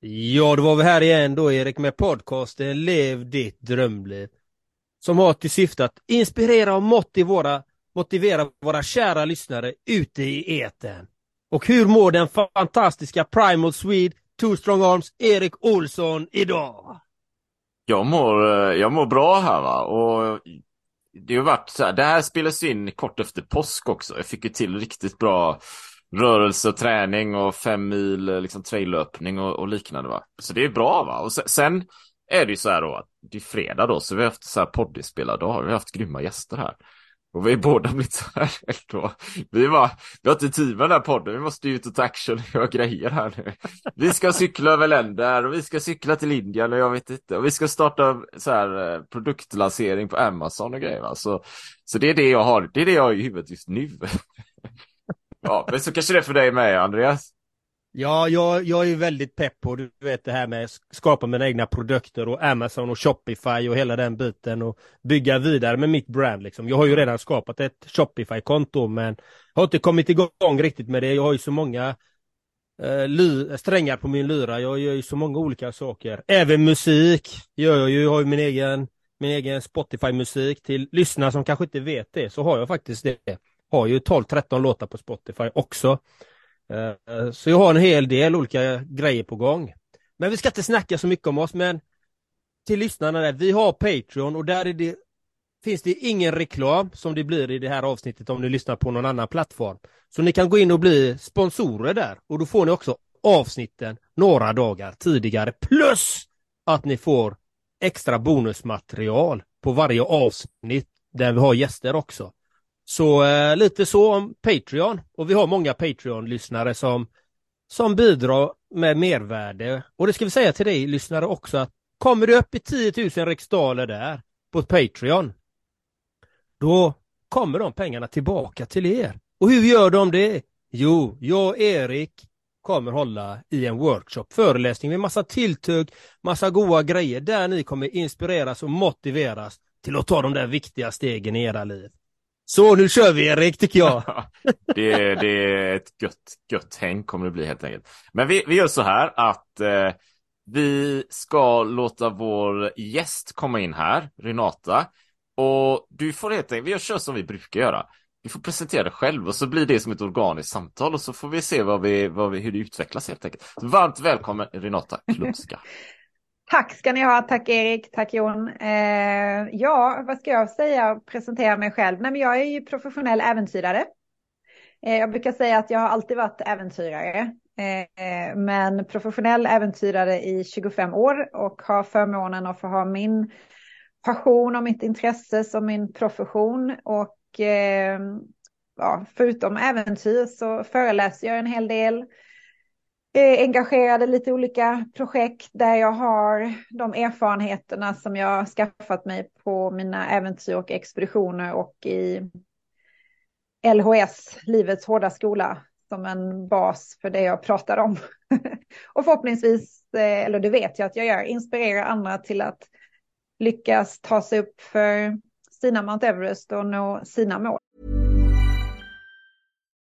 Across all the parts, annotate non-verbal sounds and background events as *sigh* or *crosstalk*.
Ja, då var vi här igen då Erik med podcasten Lev ditt drömliv. Som har till syfte att inspirera och motivera, motivera våra kära lyssnare ute i eten. Och hur mår den fantastiska Primal Swede, Two Strong Arms, Erik Olsson idag? Jag mår, eh, jag mår bra här va och det har varit så här, det här spelas in kort efter påsk också. Jag fick ju till riktigt bra rörelse och träning och fem mil eh, liksom traillöpning och, och, liknande va. Så det är bra va. Och sen, är det ju så här då att det är fredag då så vi har haft så här poddinspelad Vi har haft grymma gäster här. Och vi är båda blivit så här *laughs* då. Vi var, vi har inte tid med den här podden, vi måste ut och ta action och göra grejer här nu. Vi ska cykla över länder och vi ska cykla till Indien och jag vet inte. Och vi ska starta så här eh, produktlansering på Amazon och grejer va. Så, så det är det jag har, det är det jag har i huvudet just nu. *laughs* Ja, men så kanske det är för dig med, Andreas. Ja, jag, jag är väldigt pepp på du vet det här med att skapa mina egna produkter och Amazon och Shopify och hela den biten och bygga vidare med mitt brand liksom. Jag har ju redan skapat ett Shopify-konto men har inte kommit igång riktigt med det. Jag har ju så många eh, strängar på min lyra. Jag gör ju så många olika saker. Även musik gör jag ju. Jag har ju min egen, min egen Spotify-musik till lyssnare som kanske inte vet det så har jag faktiskt det har ju 12-13 låtar på Spotify också. Eh, eh, så jag har en hel del olika grejer på gång. Men vi ska inte snacka så mycket om oss, men till lyssnarna där, vi har Patreon och där är det, finns det ingen reklam som det blir i det här avsnittet om ni lyssnar på någon annan plattform. Så ni kan gå in och bli sponsorer där och då får ni också avsnitten några dagar tidigare plus att ni får extra bonusmaterial på varje avsnitt där vi har gäster också. Så eh, lite så om Patreon och vi har många Patreon-lyssnare som, som bidrar med mervärde. Och det ska vi säga till dig lyssnare också att kommer du upp i 10 000 riksdaler där på Patreon då kommer de pengarna tillbaka till er. Och hur gör de det? Jo, jag och Erik kommer hålla i en workshop, föreläsning med massa tilltugg, massa goda grejer där ni kommer inspireras och motiveras till att ta de där viktiga stegen i era liv. Så nu kör vi Erik, tycker jag. *laughs* det, det är ett gött, gött häng kommer det bli helt enkelt. Men vi, vi gör så här att eh, vi ska låta vår gäst komma in här, Renata. Och du får helt enkelt, vi kör som vi brukar göra. Vi får presentera det själv och så blir det som ett organiskt samtal och så får vi se vad vi, vad vi, hur det utvecklas helt enkelt. varmt välkommen Renata Klumska. *laughs* Tack ska ni ha, tack Erik, tack Jon. Eh, ja, vad ska jag säga presentera mig själv? Nej, men jag är ju professionell äventyrare. Eh, jag brukar säga att jag har alltid varit äventyrare, eh, men professionell äventyrare i 25 år och har förmånen att få ha min passion och mitt intresse som min profession. Och eh, ja, förutom äventyr så föreläser jag en hel del Eh, är engagerad i lite olika projekt där jag har de erfarenheterna som jag skaffat mig på mina äventyr och expeditioner och i LHS, Livets hårda skola, som en bas för det jag pratar om. *laughs* och förhoppningsvis, eh, eller det vet jag att jag gör, inspirerar andra till att lyckas ta sig upp för sina Mount Everest och nå sina mål.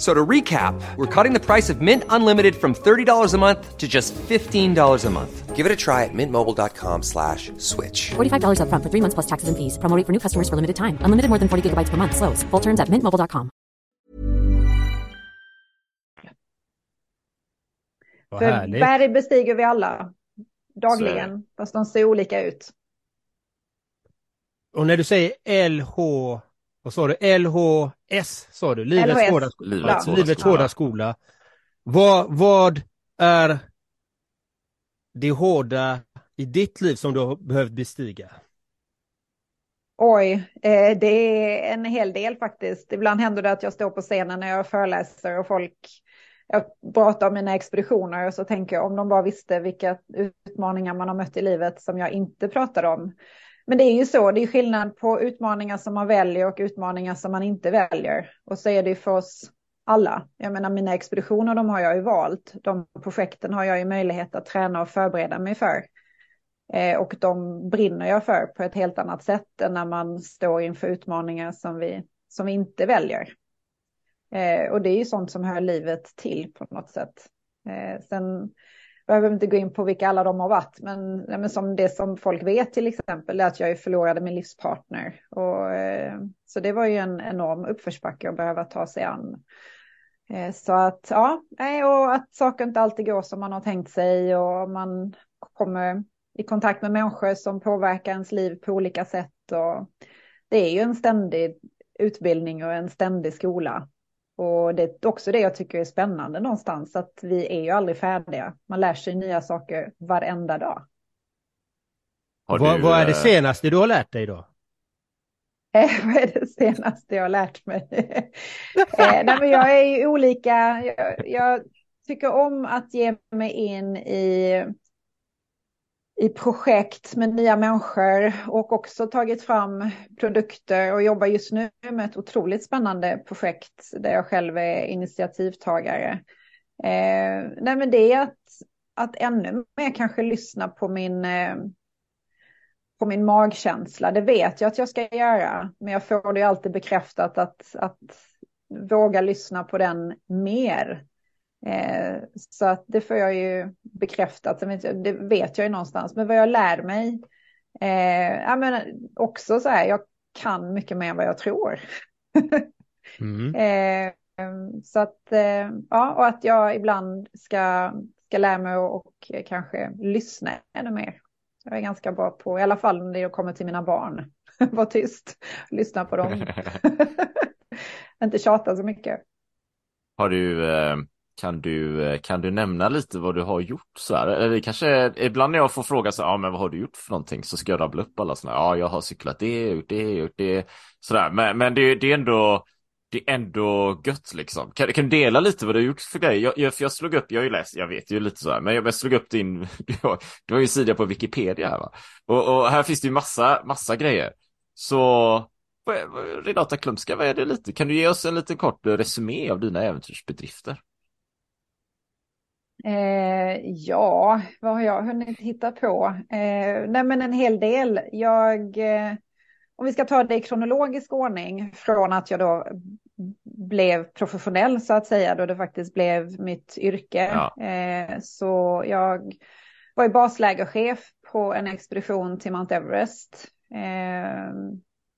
So to recap, we're cutting the price of Mint Unlimited from $30 a month to just $15 a month. Give it a try at mintmobile.com slash switch. $45 up front for three months plus taxes and fees. Promoting for new customers for limited time. Unlimited more than 40 gigabytes per month. Slows. Full terms at mintmobile.com. Vad För härligt. berg bestiger vi alla dagligen, fast de ser olika ut. Och när du säger LH, vad sa du? LHS sa du? Livets LHS. hårda, skola. Livets Ja, hårda Livets skola. hårda skola. Vad, vad är det hårda i ditt liv som du har behövt bestiga? Oj, eh, det är en hel del faktiskt. Ibland händer det att jag står på scenen när jag föreläser och folk jag pratar om mina expeditioner och så tänker jag om de bara visste vilka utmaningar man har mött i livet som jag inte pratar om. Men det är ju så, det är skillnad på utmaningar som man väljer och utmaningar som man inte väljer. Och så är det ju för oss alla. Jag menar mina expeditioner, de har jag ju valt. De projekten har jag ju möjlighet att träna och förbereda mig för. Eh, och de brinner jag för på ett helt annat sätt än när man står inför utmaningar som vi, som vi inte väljer. Eh, och det är ju sånt som hör livet till på något sätt. Eh, sen behöver inte gå in på vilka alla de har varit, men, men som det som folk vet till exempel är att jag förlorade min livspartner. Och, eh, så det var ju en enorm uppförsbacke att behöva ta sig an. Eh, så att ja, och att saker inte alltid går som man har tänkt sig och man kommer i kontakt med människor som påverkar ens liv på olika sätt. Och det är ju en ständig utbildning och en ständig skola. Och det är också det jag tycker är spännande någonstans, att vi är ju aldrig färdiga. Man lär sig nya saker varenda dag. Har Vad, du, vad är det eh, senaste du har lärt dig då? *laughs* Eh, vad är det senaste jag har lärt mig? *laughs* eh, nej, men jag är ju olika. Jag, jag tycker om att ge mig in i, i projekt med nya människor och också tagit fram produkter och jobbar just nu med ett otroligt spännande projekt där jag själv är initiativtagare. Eh, nej, men det är att, att ännu mer kanske lyssna på min eh, på min magkänsla. Det vet jag att jag ska göra, men jag får det alltid bekräftat att, att våga lyssna på den mer. Eh, så att det får jag ju bekräftat, det vet jag ju någonstans. Men vad jag lär mig, eh, jag menar, också så här, jag kan mycket mer än vad jag tror. *laughs* Mm. Eh, så att, eh, ja, och att jag ibland ska, ska lära mig och, och kanske lyssna ännu mer. Jag är ganska bra på, i alla fall när det kommer till mina barn, *laughs* var tyst, lyssna på dem. *laughs* Inte tjata så mycket. Har du, eh, kan du, eh, kan du nämna lite vad du har gjort så här? Eller kanske ibland när jag får fråga så här, ja men vad har du gjort för någonting? Så ska jag rabbla upp alla sådana, ja jag har cyklat det, gjort det, gjort det, sådär. Men, men det, det är ändå, det är ändå gött liksom. Kan, kan du dela lite vad du har gjort för grejer? Jag, jag, för jag slog upp, jag har ju läst, jag vet ju lite sådär, men jag, jag slog upp din, *laughs* du har, du har ju sida på Wikipedia här va? Och, och här finns det ju massa, massa grejer. Så Renata Klumska, vad är det lite? Kan du ge oss en liten kort resumé av dina äventyrsbedrifter? Eh, ja, vad har jag hunnit hitta på? Eh, nej men en hel del. Jag, eh, om vi ska ta det i kronologisk ordning från att jag då blev professionell så att säga, då det faktiskt blev mitt yrke. Ja. Eh, så jag var ju baslägerchef på en expedition till Mount Everest eh,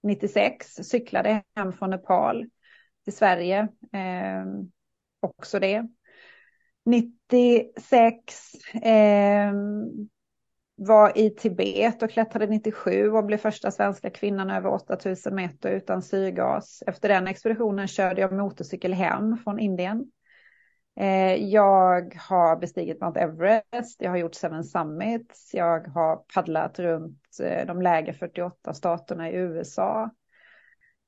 96, cyklade hem från Nepal till Sverige, eh, också det. 96 eh, var i Tibet och klättrade 97 och blev första svenska kvinnan över 8000 meter utan syrgas. Efter den expeditionen körde jag motorcykel hem från Indien. Eh, jag har bestigit Mount Everest, jag har gjort Seven Summits, jag har paddlat runt eh, de lägre 48 staterna i USA.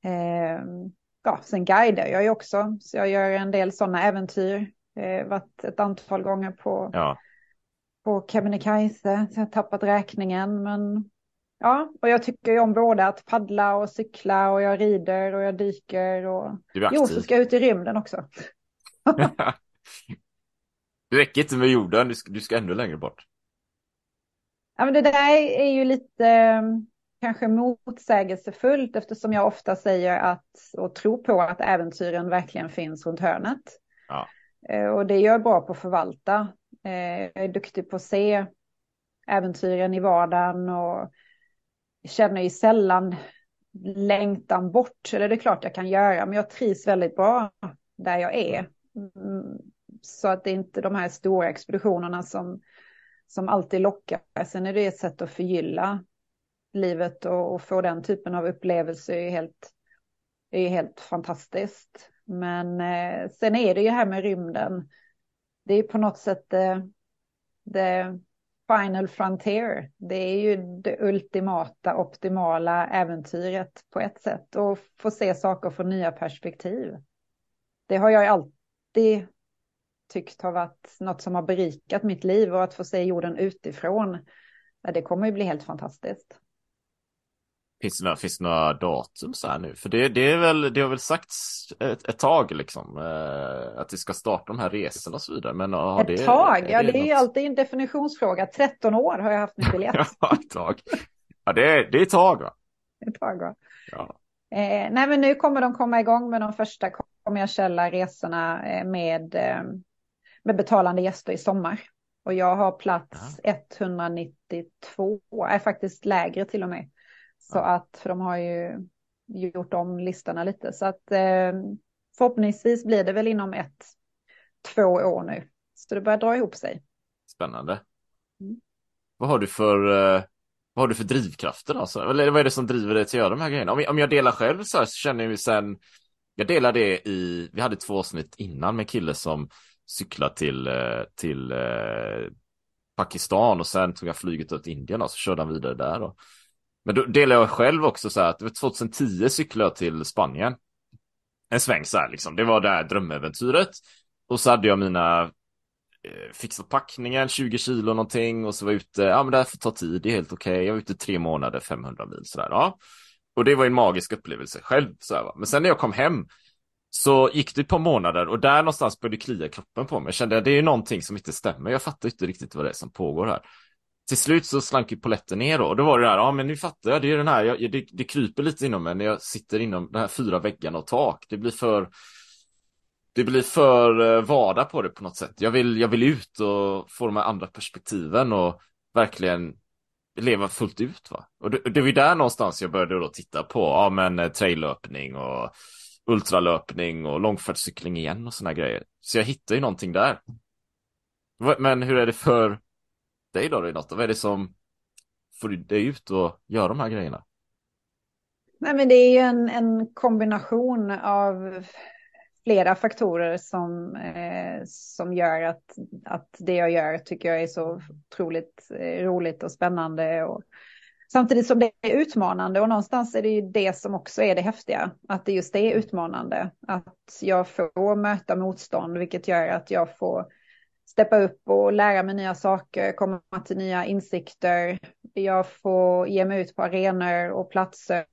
Eh, ja, sen guidar jag ju också, så jag gör en del sådana äventyr. Eh, varit ett antal gånger på, Ja, på Kebnekaise, så jag har tappat räkningen. Men ja, och jag tycker ju om både att paddla och cykla och jag rider och jag dyker och jo, så ska jag ut i rymden också. *laughs* det räcker inte med jorden, du ska, du ska ännu längre bort. Ja, men det där är ju lite eh, kanske motsägelsefullt eftersom jag ofta säger att och tror på att äventyren verkligen finns runt hörnet. Ja. Eh, och det är jag bra på att förvalta. Eh, jag är duktig på att se äventyren i vardagen och känner ju sällan längtan bort. Eller det är klart jag kan göra, men jag trivs väldigt bra där jag är. Mm, så att det är inte de här stora expeditionerna som, som alltid lockar. Sen är det ett sätt att förgylla livet och, och få den typen av upplevelse är helt, är helt fantastiskt. Men eh, sen är det ju här med rymden. Det är på något sätt eh, the final frontier. Det är ju det ultimata, optimala äventyret på ett sätt. Och få se saker från nya perspektiv. Det har jag alltid tyckt har varit något som har berikat mitt liv och att få se jorden utifrån. Det kommer ju bli helt fantastiskt. Finns det några, finns det några datum så här nu? För det, det, är väl, det har väl sagts ett, ett tag liksom eh, att vi ska starta de här resorna och så vidare. Men, ja, ett det, tag? Är ja, det, det är alltid en definitionsfråga. 13 år har jag haft min biljett. *laughs* ja, ett tag. Ja, det är, det är ett tag va? Ett tag va? Ja. Eh, nej, men nu kommer de komma igång med de första kommersiella resorna eh, med, eh, med betalande gäster i sommar. Och jag har plats ja. 192, är faktiskt lägre till och med. Så att, för de har ju gjort om listorna lite. Så att eh, förhoppningsvis blir det väl inom ett, två år nu. Så det börjar dra ihop sig. Spännande. Mm. Vad har du för eh, vad har du för drivkrafter alltså? Eller vad är det som driver dig till att göra de här grejerna? Om jag, om jag delar själv så här så känner jag ju sen jag delar det i, vi hade två avsnitt innan med kille som cyklade till, eh, till eh, Pakistan och sen tog jag flyget ut till Indien och så körde han vidare där. Och, men då delar jag själv också så här att 2010 cyklade jag till Spanien. En sväng så här liksom. Det var det här drömäventyret. Och så hade jag mina eh, fixat packningen, 20 kilo någonting och så var jag ute, ja men det här får ta tid, det är helt okej. Okay. Jag var ute tre månader, 500 mil sådär. Ja. Och det var en magisk upplevelse själv. Så här, va? Men sen när jag kom hem så gick det ett par månader och där någonstans började det klia kroppen på mig. Jag kände att det är någonting som inte stämmer. Jag fattar inte riktigt vad det är som pågår här till slut så slank ju poletten ner då. Och då var det där, ja men nu fattar jag, det är den här, jag, det, det kryper lite inom mig när jag sitter inom de här fyra väggarna och tak. Det blir för, det blir för eh, vardag på det på något sätt. Jag vill, jag vill ut och få de här andra perspektiven och verkligen leva fullt ut va. Och det, det var där någonstans jag började då titta på, ja men eh, traillöpning och ultralöpning och långfärdscykling igen och såna grejer. Så jag hittade ju någonting där. Men hur är det för dig då Renata? Vad är det som får dig ut och gör de här grejerna? Nej, men det är ju en, en kombination av flera faktorer som, eh, som gör att, att det jag gör tycker jag är så otroligt eh, roligt och spännande. Och, samtidigt som det är utmanande och någonstans är det ju det som också är det häftiga. Att det just är utmanande. Att jag får möta motstånd vilket gör att jag får steppa upp och lära mig nya saker, komma till nya insikter. Jag får ge mig ut på arenor och platser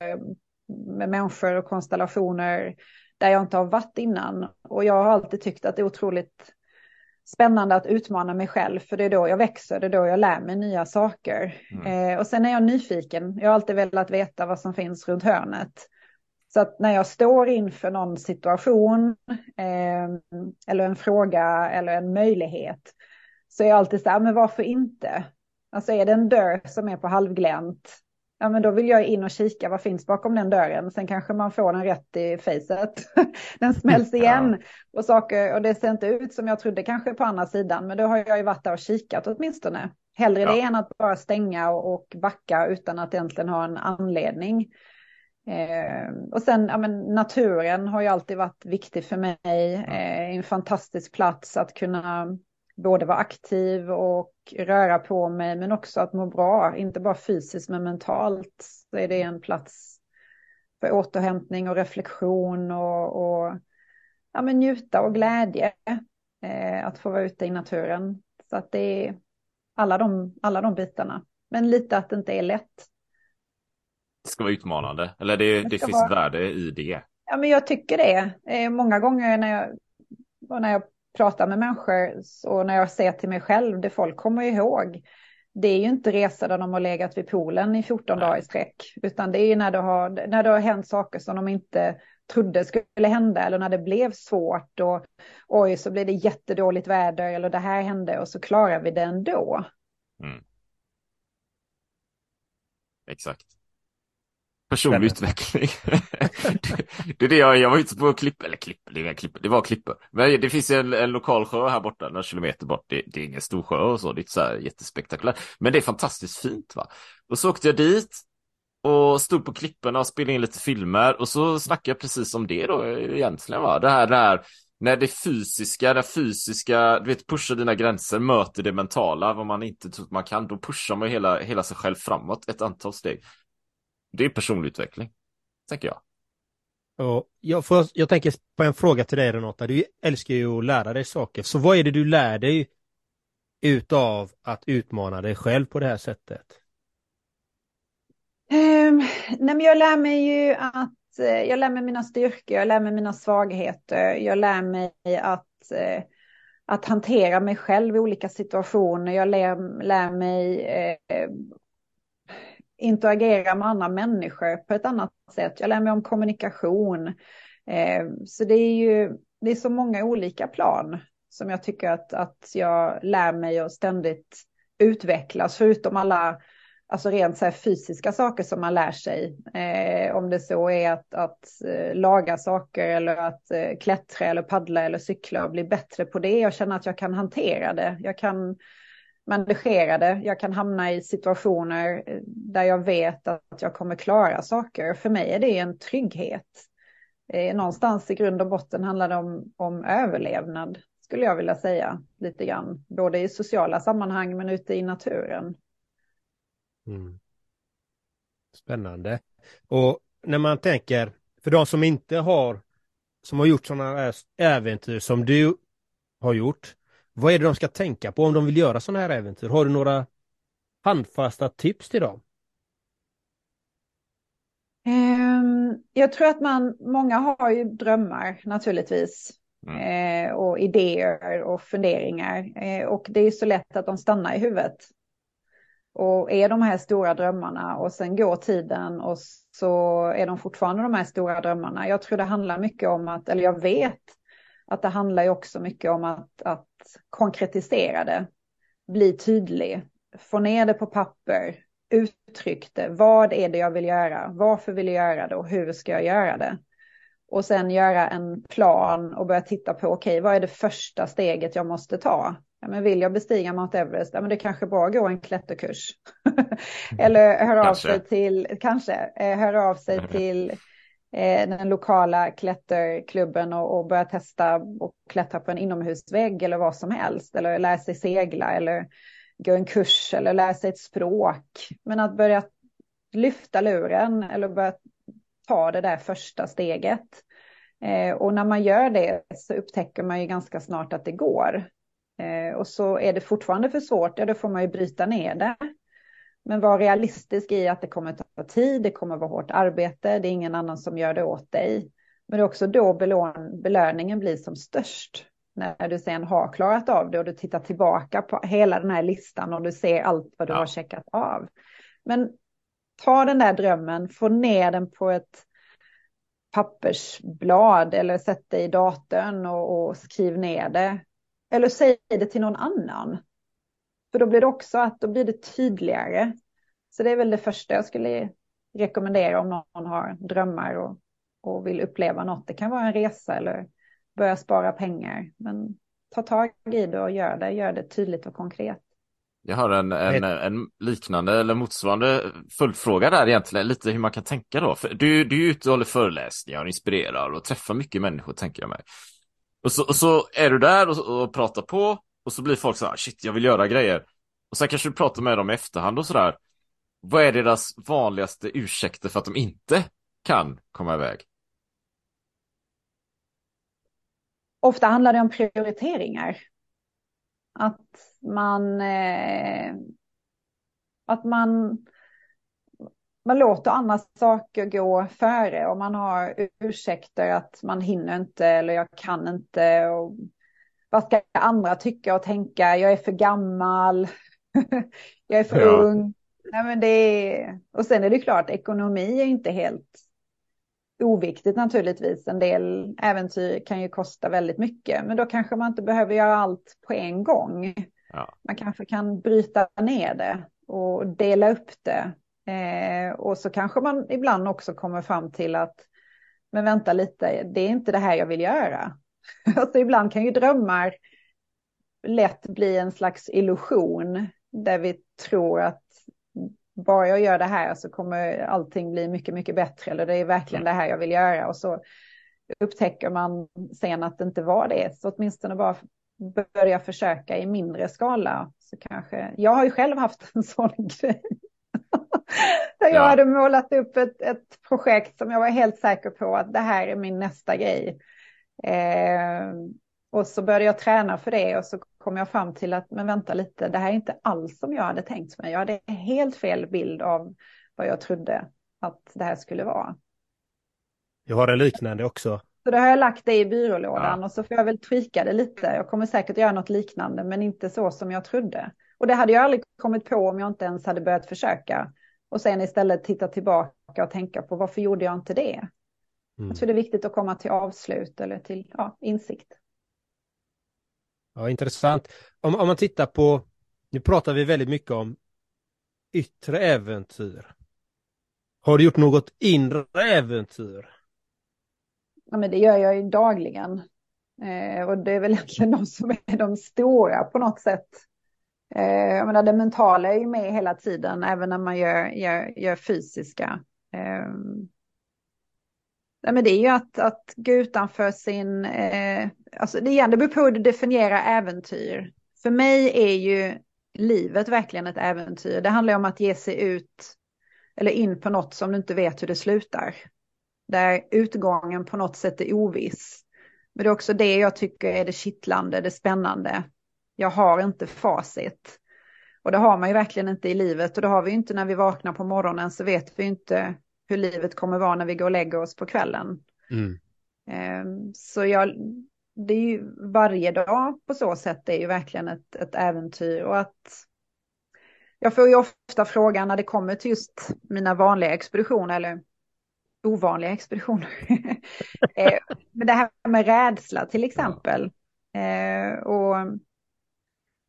med människor och konstellationer där jag inte har varit innan. Och jag har alltid tyckt att det är otroligt spännande att utmana mig själv, för det är då jag växer, det är då jag lär mig nya saker. Mm. Eh, och sen är jag nyfiken, jag har alltid velat veta vad som finns runt hörnet. Så att när jag står inför någon situation eh, eller en fråga eller en möjlighet så är jag alltid så här, men varför inte? Alltså är det en dörr som är på halvglänt, ja men då vill jag in och kika vad finns bakom den dörren. Sen kanske man får den rätt i facet. *laughs* den smälls igen ja. och saker och det ser inte ut som jag trodde kanske på andra sidan, men då har jag ju varit där och kikat åtminstone. Hellre ja. det än att bara stänga och backa utan att egentligen ha en anledning. Eh, och sen ja, men, naturen har ju alltid varit viktig för mig. Eh, en fantastisk plats att kunna både vara aktiv och röra på mig men också att må bra, inte bara fysiskt men mentalt. Så är det en plats för återhämtning och reflektion och, och ja, men njuta och glädje eh, att få vara ute i naturen. Så att det är alla de, alla de bitarna. Men lite att det inte är lätt det ska vara utmanande. Eller det, det, det finns vara... värde i det. Ja, men jag tycker det. Eh, många gånger när jag, när jag pratar med människor och när jag ser till mig själv, det folk kommer ihåg, det är ju inte resor där de har legat vid poolen i 14 Nej. dagar i sträck, utan det är ju när det, har, när det har hänt saker som de inte trodde skulle hända eller när det blev svårt och oj så blev det jättedåligt väder eller det här hände och så klarar vi det ändå. Mm. Exakt. Personlig utveckling. *laughs* det är det jag, jag var ute på klipp, eller klipp, det, klipp, det var klippor. Men det finns en, en lokal sjö här borta, några kilometer bort. Det, det är ingen stor sjö och så, det är inte så här jättespektakulärt. Men det är fantastiskt fint va. Och så åkte jag dit och stod på klipporna och spelade in lite filmer och så snackade jag precis om det då egentligen va. Det här, det här när det fysiska, det fysiska, du vet, pushar dina gränser, möter det mentala, vad man inte tror att man kan, då pushar man hela, hela sig själv framåt ett antal steg. Det är personlig utveckling, tänker jag. Och jag, får, jag tänker på en fråga till dig Renata, du älskar ju att lära dig saker, så vad är det du lär dig utav att utmana dig själv på det här sättet? Um, nej men jag lär mig ju att Eh, jag lär mig mina styrkor, jag lär mig mina svagheter, jag lär mig att, eh, att hantera mig själv i olika situationer, jag lär, lär mig eh, interagera med andra människor på ett annat sätt, jag lär mig om kommunikation. Eh, så det är ju det är så många olika plan som jag tycker att, att jag lär mig och ständigt utvecklas, förutom alla alltså rent så fysiska saker som man lär sig. Eh, om det så är att, att eh, laga saker eller att eh, klättra eller paddla eller cykla och bli bättre på det. och känna att jag kan hantera det. Jag kan men det. Jag kan hamna i situationer eh, där jag vet att jag kommer klara saker. För mig är det en trygghet. Eh, någonstans i grund och botten handlar det om, om överlevnad, skulle jag vilja säga lite grann. Både i sociala sammanhang men ute i naturen. Mm. Spännande. Och när man tänker, för de som inte har, som har gjort sådana äventyr som du har gjort, vad är det de ska tänka på om de vill göra sådana här äventyr? Har du några handfasta tips till dem? Um, jag tror att man, många har ju drömmar naturligtvis. Mm. Eh, och idéer och funderingar. Eh, och det är så lätt att de stannar i huvudet och är de här stora drömmarna och sen går tiden och så är de fortfarande de här stora drömmarna. Jag tror det handlar mycket om att, eller jag vet att det handlar ju också mycket om att, att konkretisera det, bli tydlig, få ner det på papper, uttryck det, vad är det jag vill göra, varför vill jag göra det? Och hur ska jag göra det? Och sen göra en plan och börja titta på, okej, okay, vad är det första steget jag måste ta? Ja, men vill jag bestiga Mount Everest, ja, men det kanske bra att gå en klätterkurs. *laughs* Eller höra av sig till, kanske, eh, höra av sig till eh, Eh, den lokala klätterklubben och, och börja testa och klättra på en inomhusvägg eller vad som helst. Eller lära sig segla eller gå en kurs eller lära sig ett språk. Men att börja lyfta luren eller börja ta det där första steget. Eh, och när man gör det så upptäcker man ju ganska snart att det går. Eh, och så är det fortfarande för svårt, ja då får man ju bryta ner det. Men var realistisk i att det kommer ta tid, det kommer vara hårt arbete, det är ingen annan som gör det åt dig. Men det är också då belön belöningen blir som störst. När du sen har klarat av det och du tittar tillbaka på hela den här listan och du ser allt vad du ja. har checkat av. Men ta den där drömmen, få ner den på ett pappersblad eller sätt det i datorn och, och skriv ner det. Eller säg det till någon annan. För då blir det också att då blir det tydligare. Så det är väl det första jag skulle rekommendera om någon har drömmar och, och vill uppleva något. Det kan vara en resa eller börja spara pengar. Men ta tag i det och gör det. Gör det tydligt och konkret. Jag har en, en, en, liknande eller motsvarande följdfråga där egentligen, lite hur man kan tänka då. För du, du är ute och håller föreläsningar och inspirerar och träffar mycket människor tänker jag mig. Och så, och så är du där och, och pratar på och så blir folk så här, shit, jag vill göra grejer. Och sen kanske du pratar med dem i efterhand och sådär. Vad är deras vanligaste ursäkter för att de inte kan komma iväg? Ofta handlar det om prioriteringar. Att man, eh, att man man låter andra saker gå före och man har ursäkter att man hinner inte eller jag kan inte. Och vad ska andra tycka och tänka? Jag är för gammal. *laughs* jag är för ja. ung. Nej, men det är... Och sen är det klart, ekonomi är inte helt oviktigt naturligtvis. En del äventyr kan ju kosta väldigt mycket, men då kanske man inte behöver göra allt på en gång. Ja. Man kanske kan bryta ner det och dela upp det Eh, och så kanske man ibland också kommer fram till att, men vänta lite, det är inte det här jag vill göra. *laughs* alltså ibland kan ju drömmar lätt bli en slags illusion där vi tror att bara jag gör det här så kommer allting bli mycket, mycket bättre. Eller det är verkligen det här jag vill göra. Och så upptäcker man sen att det inte var det. Så åtminstone bara börja försöka i mindre skala. Så kanske, jag har ju själv haft *laughs* en sån grej. *laughs* Där jag ja. hade målat upp ett, ett projekt som jag var helt säker på att det här är min nästa grej. Eh, och så började jag träna för det och så kom jag fram till att, men vänta lite, det här är inte alls som jag hade tänkt mig. Jag hade helt fel bild av vad jag trodde att det här skulle vara. Jag har en liknande också. Så då har jag lagt det i byrålådan ja. och så får jag väl tweaka det lite. Jag kommer säkert göra något liknande, men inte så som jag trodde. Och det hade jag aldrig kommit på om jag inte ens hade börjat försöka. Och sen istället titta tillbaka och tänka på varför gjorde jag inte det? Mm. Jag tror det är viktigt att komma till avslut eller till ja, insikt. Ja, intressant. Om, om man tittar på, nu pratar vi väldigt mycket om yttre äventyr. Har du gjort något inre äventyr? Ja, men det gör jag ju dagligen. Eh, och det är väl *laughs* egentligen de som är de stora på något sätt. Eh, jag menar, det mentala är ju med hela tiden, även när man gör, gör, gör fysiska. Eh, Nej, men det är ju att, att gå utanför sin, eh, alltså det, igen, det beror på hur du definierar äventyr. För mig är ju livet verkligen ett äventyr. Det handlar om att ge sig ut eller in på något som du inte vet hur det slutar. Där utgången på något sätt är oviss. Men det är också det jag tycker är det kittlande, det spännande. Jag har inte facit. Och det har man ju verkligen inte i livet och det har vi inte när vi vaknar på morgonen så vet vi inte hur livet kommer vara när vi går och lägger oss på kvällen. Mm. Ehm, så jag, det är ju varje dag på så sätt är ju verkligen ett, ett äventyr och att jag får ju ofta frågan när det kommer till just mina vanliga expeditioner eller ovanliga expeditioner. *laughs* Ehm, men det här med rädsla till exempel. Ehm, och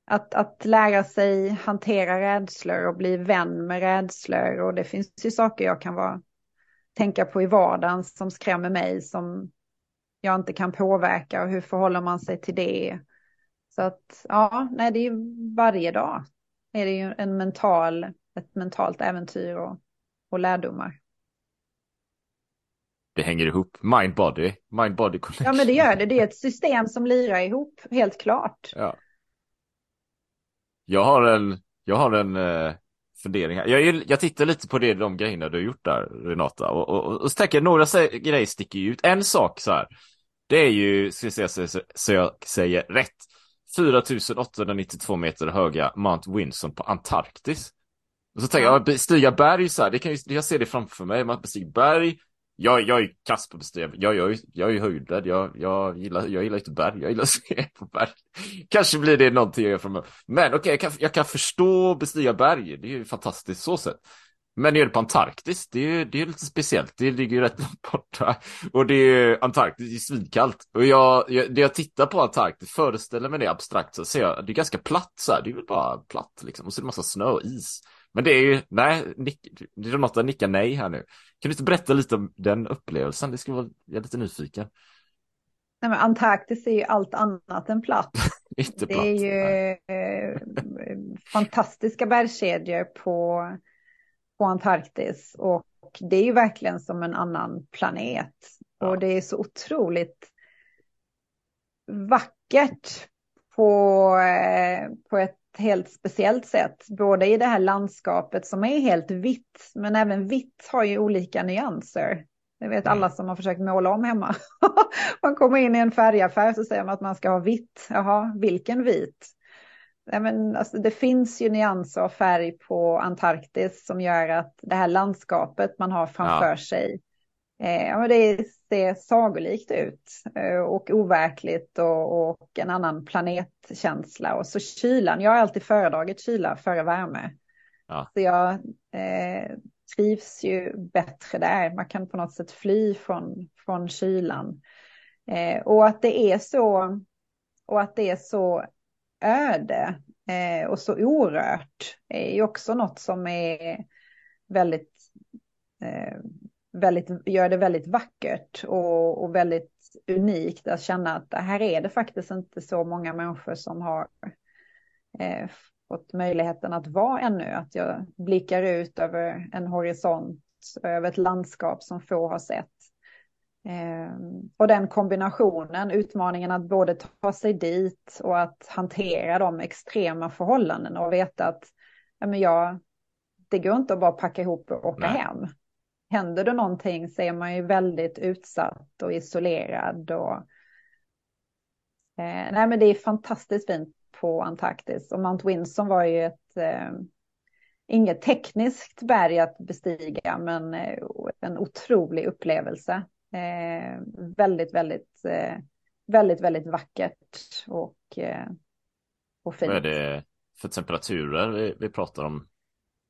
att, att lära sig hantera rädslor och bli vän med rädslor. Och det finns ju saker jag kan vara, tänka på i vardagen som skrämmer mig, som jag inte kan påverka. Och hur förhåller man sig till det? Så att ja, nej, det är ju varje dag är det ju en mental, ett mentalt äventyr och, och lärdomar. Det hänger ihop, mind-body, mind-body connection. Ja men det gör det, det är ett system som lirar ihop, helt klart. Ja. Jag har en, jag har en uh, fundering här. Jag, jag tittar lite på det, de grejerna du har gjort där, Renata. Och, och, och, så tänker jag, några grejer sticker ut. En sak så här, det är ju, ska jag säga så, så jag säger rätt, 4892 meter höga Mount Winson på Antarktis. Och så tänker jag, bestiga berg så här, det kan ju, jag ser det framför mig, man bestiger berg, jag, jag är kass på att. Jag, jag, jag är höjdrädd. Jag, jag, gillar, jag gillar inte berg. Jag gillar att se *laughs* på berg. Kanske blir det någonting jag gör framöver. Men okej, okay, jag, kan, jag kan förstå bestiga berg. Det är ju fantastiskt så sett. Men är det på Antarktis, det är, det är lite speciellt. Det ligger ju rätt långt borta. Och det är Antarktis, det är svinkallt. Och jag, jag, det jag tittar på Antarktis, föreställer mig det abstrakt, så ser jag, det är ganska platt så här. Det är väl bara platt liksom. Och så är det massa snö och is. Men det är ju, nej, nick, Renata nickar nej här nu. Kan du inte berätta lite om den upplevelsen? Det skulle vara, jag är lite nyfiken. Nej, men Antarktis är ju allt annat än platt. *laughs* Inte platt. Det är ju eh, fantastiska bergskedjor på, på Antarktis och det är ju verkligen som en annan planet. Ja. Och det är så otroligt vackert på, eh, på ett helt speciellt sätt. Både i det här landskapet som är helt vitt, men även vitt har ju olika nyanser. Det vet alla som har försökt måla om hemma. *laughs* man kommer in i en färgaffär så säger man att man ska ha vitt. Jaha, vilken vit? Ja, men, alltså, det finns ju nyanser av färg på Antarktis som gör att det här landskapet man har framför ja. sig Eh, det ser sagolikt ut eh, och overkligt och, och, en annan planetkänsla. Och så kylan, jag har alltid föredragit kyla före värme. Ja. Så jag eh, trivs ju bättre där. Man kan på något sätt fly från, från kylan. Eh, och att det är så, och att det är så öde eh, och så orört är ju också något som är väldigt, eh, väldigt, gör det väldigt vackert och, och väldigt unikt att känna att här är det faktiskt inte så många människor som har eh, fått möjligheten att vara ännu. Att jag blickar ut över en horisont, över ett landskap som få har sett. Eh, och den kombinationen, utmaningen att både ta sig dit och att hantera de extrema förhållandena och veta att ja, men jag, det går inte att bara packa ihop och åka Nej. hem. Händer det någonting så är man ju väldigt utsatt och isolerad. Och, eh, nej men det är fantastiskt fint på Antarktis och Mount Winson var ju ett eh, inget tekniskt berg att bestiga men eh, en otrolig upplevelse. Eh, väldigt, väldigt, eh, väldigt, väldigt vackert och, eh, och fint. Vad är det för temperaturer vi, vi pratar om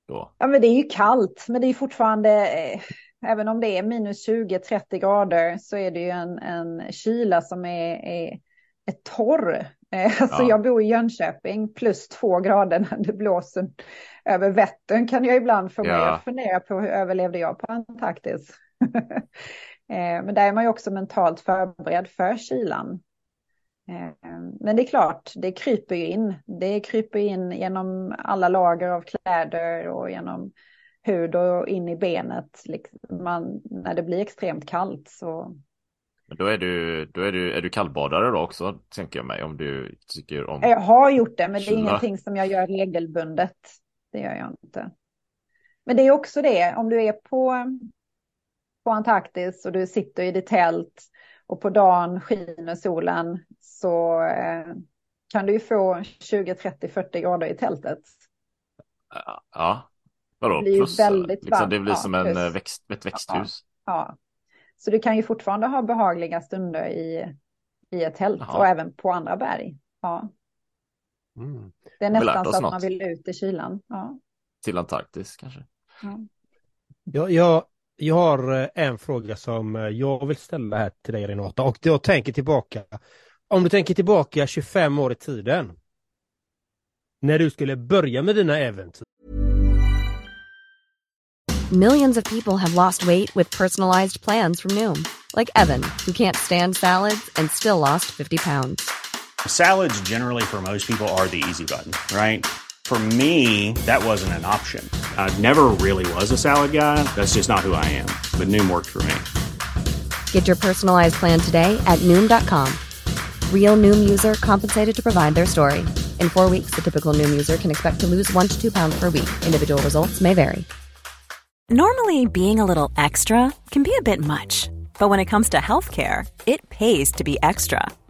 då? Ja, men det är ju kallt, men det är fortfarande, eh, även om det är minus 20-30 grader så är det ju en, en kyla som är, är, är torr. Eh, *laughs* alltså ja. jag bor i Jönköping plus två grader när det blåser över Vättern kan jag ibland få ja. fundera på hur överlevde jag på Antarktis. *laughs* Eh, men där är man ju också mentalt förberedd för kylan. Eh, men det är klart, det kryper ju in. Det kryper in genom alla lager av kläder och genom hud och in i benet. Liksom man, när det blir extremt kallt så... Men då är du, då är du, är du kallbadare då också, tänker jag mig, om du tycker om... Jag har gjort det, men det är ingenting som jag gör regelbundet. Det gör jag inte. Men det är också det, om du är på på Antarktis och du sitter i ditt tält och på dagen skiner solen så eh, kan du ju få 20, 30, 40 grader i tältet. Ja, vadå? Det blir plus, väldigt liksom, Det blir ja, som en eh, växt, ett växthus. Ja, ja, så du kan ju fortfarande ha behagliga stunder i, i ett tält Jaha. och även på andra berg. Ja. Mm. Det är nästan så att något. man vill ut i kylan. Ja. Till Antarktis kanske? Ja. Jag, jag, jag har eh, en fråga som jag vill ställa här till dig Renata och jag tänker tillbaka. Om du tänker tillbaka 25 år i tiden. När du skulle börja med dina äventyr. Millions of people have lost weight with personalized plans from Noom. Like Evan, who can't stand salads and still lost 50 pounds. Salads generally for most people are the easy button, right? For me, that wasn't an option. I never really was a salad guy. That's just not who I am. But Noom worked for me. Get your personalized plan today at Noom.com. Real Noom user compensated to provide their story. In four weeks, the typical Noom user can expect to lose one to two pounds per week. Individual results may vary. Normally, being a little extra can be a bit much. But when it comes to healthcare, it pays to be extra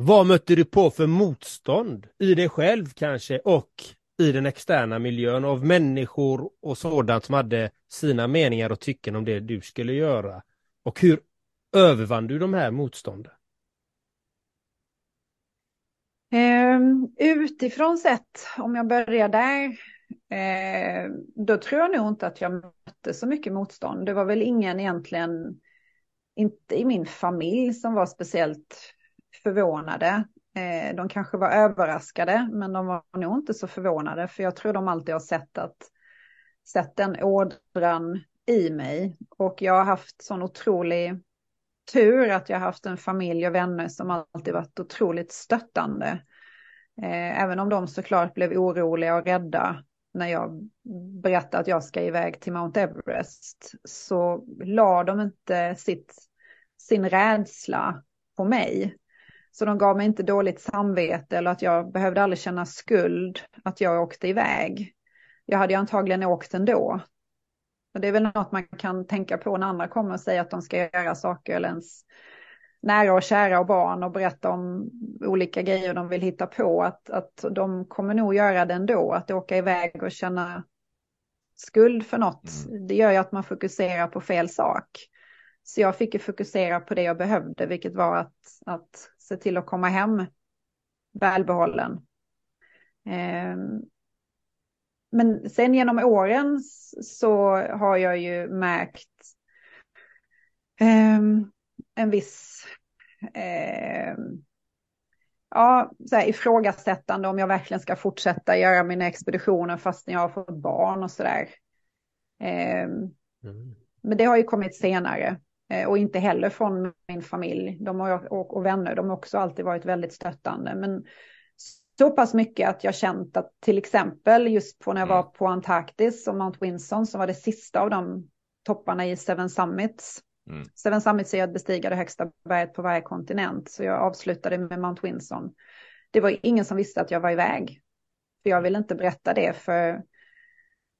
Vad mötte du på för motstånd i dig själv kanske och i den externa miljön av människor och sådant som hade sina meningar och tycken om det du skulle göra? Och hur övervann du de här motstånden? Um, utifrån sett, om jag börjar där, eh, då tror jag nog inte att jag mötte så mycket motstånd. Det var väl ingen egentligen, inte i min familj som var speciellt förvånade. Eh, de kanske var överraskade, men de var nog inte så förvånade, för jag tror de alltid har sett, att, sett den ådran i mig. Och jag har haft sån otrolig tur att jag har haft en familj och vänner som alltid varit otroligt stöttande. Eh, även om de såklart blev oroliga och rädda när jag berättade att jag ska iväg till Mount Everest så la de inte sitt, sin rädsla på mig. Så de gav mig inte dåligt samvete eller att jag behövde aldrig känna skuld att jag åkte iväg. Jag hade ju antagligen åkt ändå. Och det är väl något man kan tänka på när andra kommer och säger att de ska göra saker eller ens nära och kära och barn och berätta om olika grejer de vill hitta på. Att, att de kommer nog göra det ändå, att åka iväg och känna skuld för något. Mm. Det gör ju att man fokuserar på fel sak. Så jag fick ju fokusera på det jag behövde, vilket var att, att se till att komma hem välbehållen. Eh, men sen genom åren så har jag ju märkt eh, en viss eh, ja, så här, ifrågasättande om jag verkligen ska fortsätta göra mina expeditioner fast jag har fått barn och sådär. Eh, mm. Men det har ju kommit senare och inte heller från min familj de har, och, och vänner. De har också alltid varit väldigt stöttande. Men så pass mycket att jag känt att till exempel just på när jag var på Antarktis och Mount Winson som var det sista av de topparna i Seven Summits. Mm. Seven Summits är att bestiga det högsta berget på varje kontinent. Så jag avslutade med Mount Winson. Det var ingen som visste att jag var iväg. För jag ville inte berätta det för,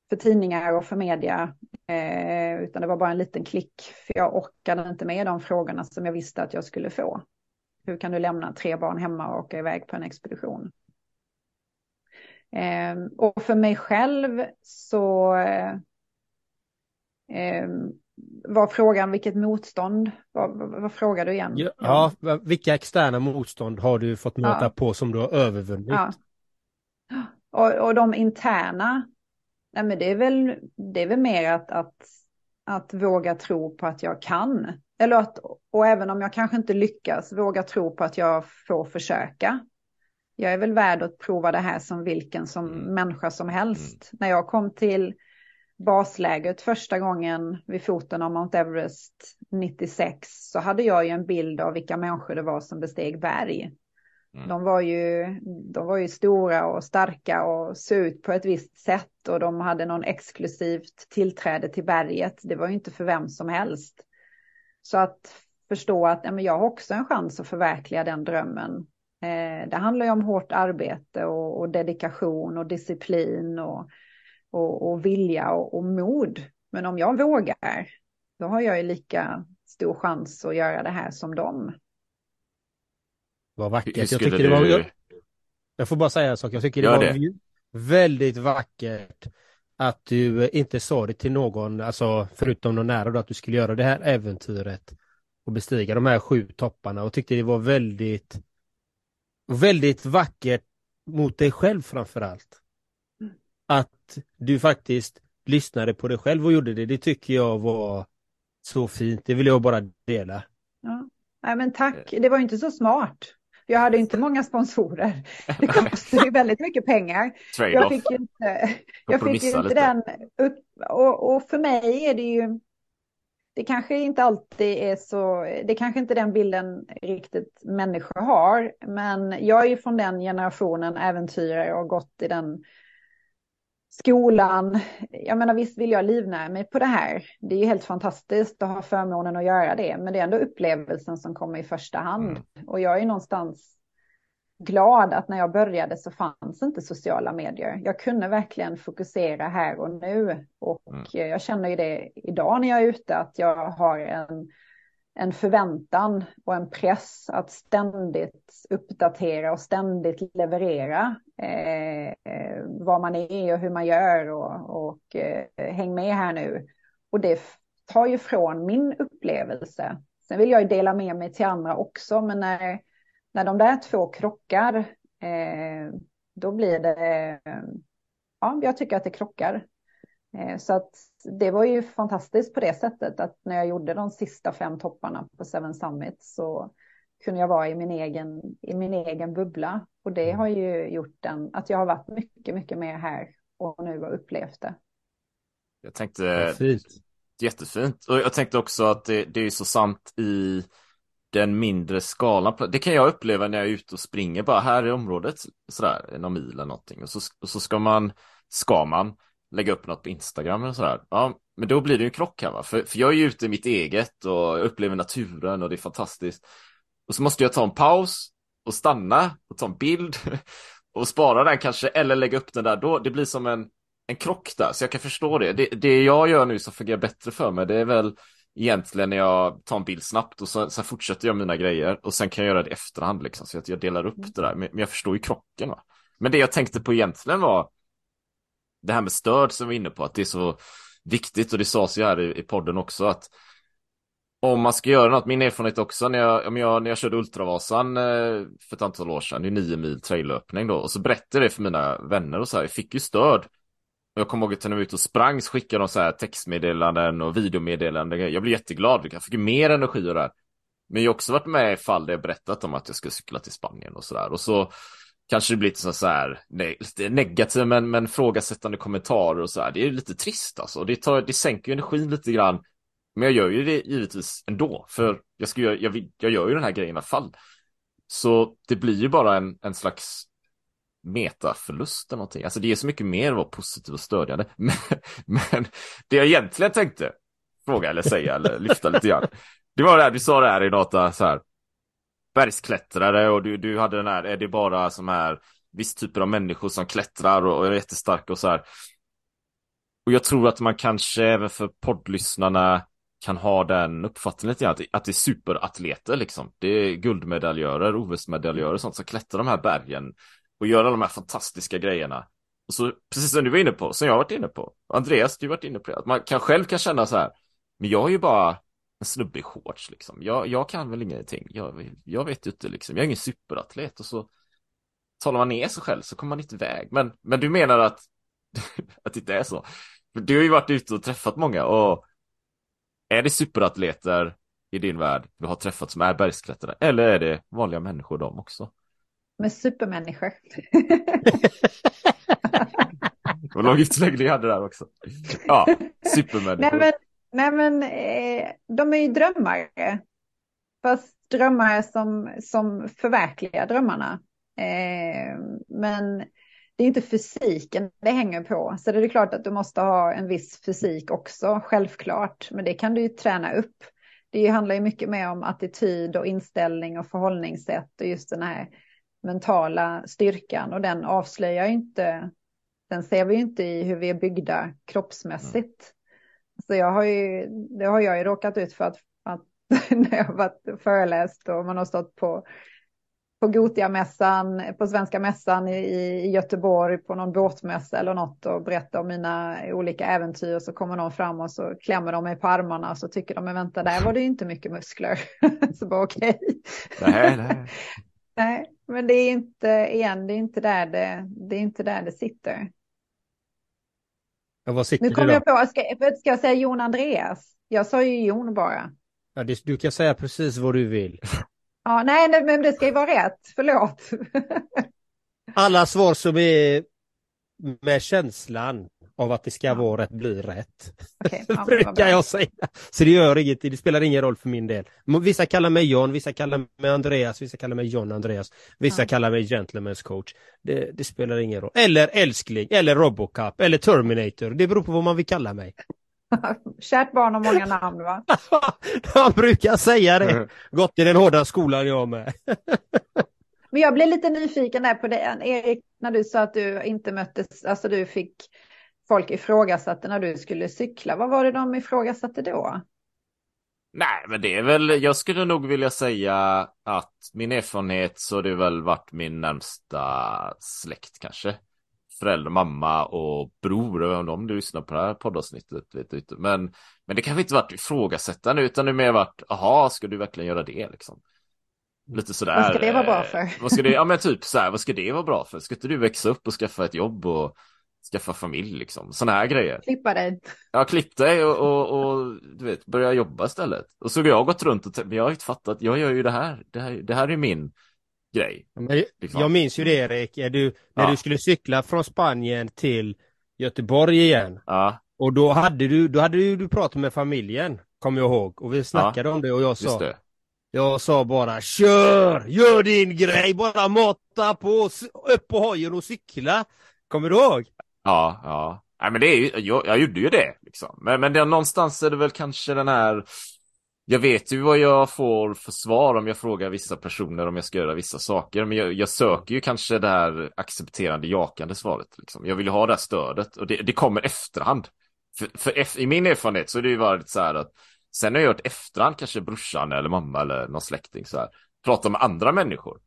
för tidningar och för media. Eh, utan det var bara en liten klick. För jag orkade inte med de frågorna som jag visste att jag skulle få. Hur kan du lämna tre barn hemma och åka iväg på en expedition? Eh, och för mig själv så eh, eh var frågan vilket motstånd? Vad, vad, frågar du igen? Ja, ja, vilka externa motstånd har du fått möta ja. på som du har övervunnit? Ja. Och, och de interna, nej men det är väl, det är väl mer att, att, att våga tro på att jag kan. Eller att, och även om jag kanske inte lyckas, våga tro på att jag får försöka. Jag är väl värd att prova det här som vilken som mm. människa som helst. Mm. När jag kom till basläget första gången vid foten av Mount Everest 96 så hade jag ju en bild av vilka människor det var som besteg berg. Mm. De, var ju, de var ju stora och starka och såg ut på ett visst sätt och de hade någon exklusivt tillträde till berget. Det var ju inte för vem som helst. Så att förstå att ja, men jag har också en chans att förverkliga den drömmen. Eh, det handlar ju om hårt arbete och, och dedikation och disciplin och och, och vilja och, och, mod. Men om jag vågar, då har jag ju lika stor chans att göra det här som dem. Vad vackert. Jag tycker du... det var... Jag, jag får bara säga en sak. Jag tycker det var det. väldigt vackert att du inte sa det till någon, alltså förutom någon nära då, att du skulle göra det här äventyret och bestiga de här sju topparna och tyckte det var väldigt väldigt vackert mot dig själv framför allt att du faktiskt lyssnade på dig själv och gjorde det, det tycker jag var så fint. Det vill jag bara dela. Ja. Nej, men tack, det var inte så smart. Jag hade inte många sponsorer. Det kostade ju väldigt mycket pengar. Jag fick inte, jag fick inte den upp, och, och, för mig är det ju, det kanske inte alltid är så, det kanske inte den bilden riktigt människor har, men jag är ju från den generationen äventyrare och gått i den skolan. Jag menar visst vill jag livnära mig på det här. Det är ju helt fantastiskt att ha förmånen att göra det. Men det är ändå upplevelsen som kommer i första hand. Mm. Och jag är någonstans glad att när jag började så fanns inte sociala medier. Jag kunde verkligen fokusera här och nu. Och mm. jag känner ju det idag när jag är ute att jag har en en förväntan och en press att ständigt uppdatera och ständigt leverera Eh, eh, vad man är och hur man gör och, och eh, häng med här nu. Och det tar ju från min upplevelse. Sen vill jag ju dela med mig till andra också, men när, när de där två krockar, eh, då blir det, ja, jag tycker att det krockar. Eh, så att det var ju fantastiskt på det sättet att när jag gjorde de sista fem topparna på Seven Summit så kunde jag vara i min egen, i min egen bubbla. Och det har ju gjort den, att jag har varit mycket, mycket mer här och nu har upplevt det. Jag tänkte, Fint. jättefint. Och jag tänkte också att det, det är så sant i den mindre skalan. Det kan jag uppleva när jag är ute och springer bara här i området, sådär, någon mil eller någonting. Och så, och så ska man, ska man lägga upp något på Instagram eller sådär. Ja, men då blir det ju en krock här va. För, för jag är ju ute i mitt eget och upplever naturen och det är fantastiskt. Och så måste jag ta en paus och stanna och ta en bild *laughs* och spara den kanske eller lägga upp den där. Då, det blir som en, en krock där, så jag kan förstå det. det. Det jag gör nu som fungerar bättre för mig, det är väl egentligen när jag tar en bild snabbt och så, sen fortsätter jag mina grejer och sen kan jag göra det i efterhand liksom, så att jag delar upp det där. Men, men jag förstår ju krocken va. Men det jag tänkte på egentligen var det här med stöd som vi är inne på, att det är så viktigt och det sades ju här i, i podden också att om man ska göra något, min erfarenhet också när jag, om jag, när jag körde Ultravasan eh, för ett antal år sedan, det är nio mil trailöppning då, och så berättade jag det för mina vänner och så här, jag fick ju stöd. Och jag kommer ihåg att när jag var ute och sprang så skickade de så här textmeddelanden och videomeddelanden. Jag blev jätteglad, jag fick ju mer energi och det här. Men jag har också varit med i fall där jag berättat om att jag ska cykla till Spanien och sådär. Och så kanske det blir lite så här, nej, lite negativ men, men frågasättande kommentarer och så här. Det är lite trist alltså. Det, tar, det sänker ju energin lite grann. Men jag gör ju det givetvis ändå, för jag, ska göra, jag, jag gör ju den här grejen i alla fall. Så det blir ju bara en, en slags metaförlust eller någonting. Alltså det är så mycket mer att vara positiv och stödjande. *laughs* Men, men det jag egentligen tänkte fråga eller säga eller lyfta lite grann. Det var det här, du sa det här i data så här. Bergsklättrare och du, du hade den här, är det bara som här viss typer av människor som klättrar och, och är jättestarka och så här. Och jag tror att man kanske även för poddlyssnarna kan ha den uppfattningen lite grann att, att det är superatleter liksom. Det är guldmedaljörer, OS-medaljörer och sånt som klättrar de här bergen och gör alla de här fantastiska grejerna. Och så, precis som du var inne på, som jag har varit inne på, Andreas, du har varit inne på det, att man kan själv kan känna så här, men jag är ju bara en snubbe i shorts liksom. Jag, jag kan väl ingenting. Jag, jag vet ju inte liksom. Jag är ingen superatlet och så talar man ner sig själv så kommer man inte iväg. Men, men du menar att, *laughs* att det inte är så? Du har ju varit ute och träffat många och är det superatleter i din värld du har träffat som är bergsklättrare? Eller är det vanliga människor de också? Med supermänniskor. Vad lång utläggning hade där också. Ja, supermänniskor. Nej men, nej, men eh, de är ju drömmare. Fast drömmare som, som förverkligar drömmarna. Eh, men det är inte fysiken det hänger på. Så det är klart att du måste ha en viss fysik också, självklart. Men det kan du ju träna upp. Det handlar ju mycket mer om attityd och inställning och förhållningssätt och just den här mentala styrkan och den avslöjar inte, den ser vi ju inte i hur vi är byggda kroppsmässigt. Mm. Så jag har ju, det har jag ju råkat ut för att, att *laughs* när jag har varit föreläst och man har stått på på Gotiamässan, på Svenska mässan i, i Göteborg på någon båtmässa eller något och berättar om mina olika äventyr så kommer någon fram och så klämmer de mig på armarna och så tycker de, men vänta, där var det ju inte mycket muskler. *laughs* så bara okej. Okay. Nej, nej. *laughs* nej, men det är inte, igen, det är inte där det, det, är inte där det sitter. Ja, vad sitter nu kommer jag på, ska, ska jag säga Jon Andreas? Jag sa ju Jon bara. Ja, det, du kan säga precis vad du vill. *laughs* Ja, nej, men det ska ju vara rätt. Förlåt. Alla svar som är med känslan av att det ska vara rätt blir rätt. Okay, *laughs* ja, brukar jag säga. Så det gör inget, det spelar ingen roll för min del. Vissa kallar mig John, vissa kallar mig Andreas, vissa kallar mig John Andreas, vissa ja. kallar mig Gentlemen's coach. Det, det, spelar ingen roll. Eller älskling, eller Robocop, eller Terminator. Det beror på vad man vill kalla mig. *laughs* Kärt barn har många namn va? *laughs* Han brukar säga det. Gått i den hårda skolan jag med. *laughs* Men jag blev lite nyfiken där på det, Erik, när du sa att du inte möttes, alltså du fick folk ifrågasatte när du skulle cykla. Vad var det de ifrågasatte då? Nej, men det är väl, jag skulle nog vilja säga att min erfarenhet så har det väl varit min närmsta släkt kanske förälder, mamma och bror, om de lyssnar på det här poddavsnittet vet inte. Men, men det kanske inte varit ifrågasättande utan det mer varit, aha, ska du verkligen göra det liksom? Lite sådär. Vad ska det vara bra för? Vad ska det, ja men *laughs* typ så här, vad ska det vara bra för? Ska inte du växa upp och skaffa ett jobb och skaffa familj liksom? Sådana här grejer. Klippa dig. Ja, klipp dig och, och, och, du vet, börja jobba istället. Och så har jag gått runt och jag har inte fattat, jag gör ju det här, det här, det här är min grej. Men, liksom. Jag minns ju det Erik, du, när ja. du skulle cykla från Spanien till Göteborg igen. Ja. Och då hade du, då hade du, du pratat med familjen, kommer jag ihåg. Och vi snackade ja. om det och jag sa Jag sa bara kör, gör din grej, bara mata på, upp på hojen och cykla. Kommer du ihåg? Ja, ja. Nej men det är ju, jag, jag gjorde ju det liksom. Men, men det, någonstans är det väl kanske den här jag vet ju vad jag får för svar om jag frågar vissa personer om jag ska göra vissa saker. Men jag, jag söker ju kanske det här accepterande, jakande svaret. Liksom. Jag vill ju ha det här stödet och det, det kommer efterhand. För, för, i min erfarenhet så är det ju varit så här att sen har jag gjort efterhand, kanske brorsan eller mamma eller någon släkting så här, prata med andra människor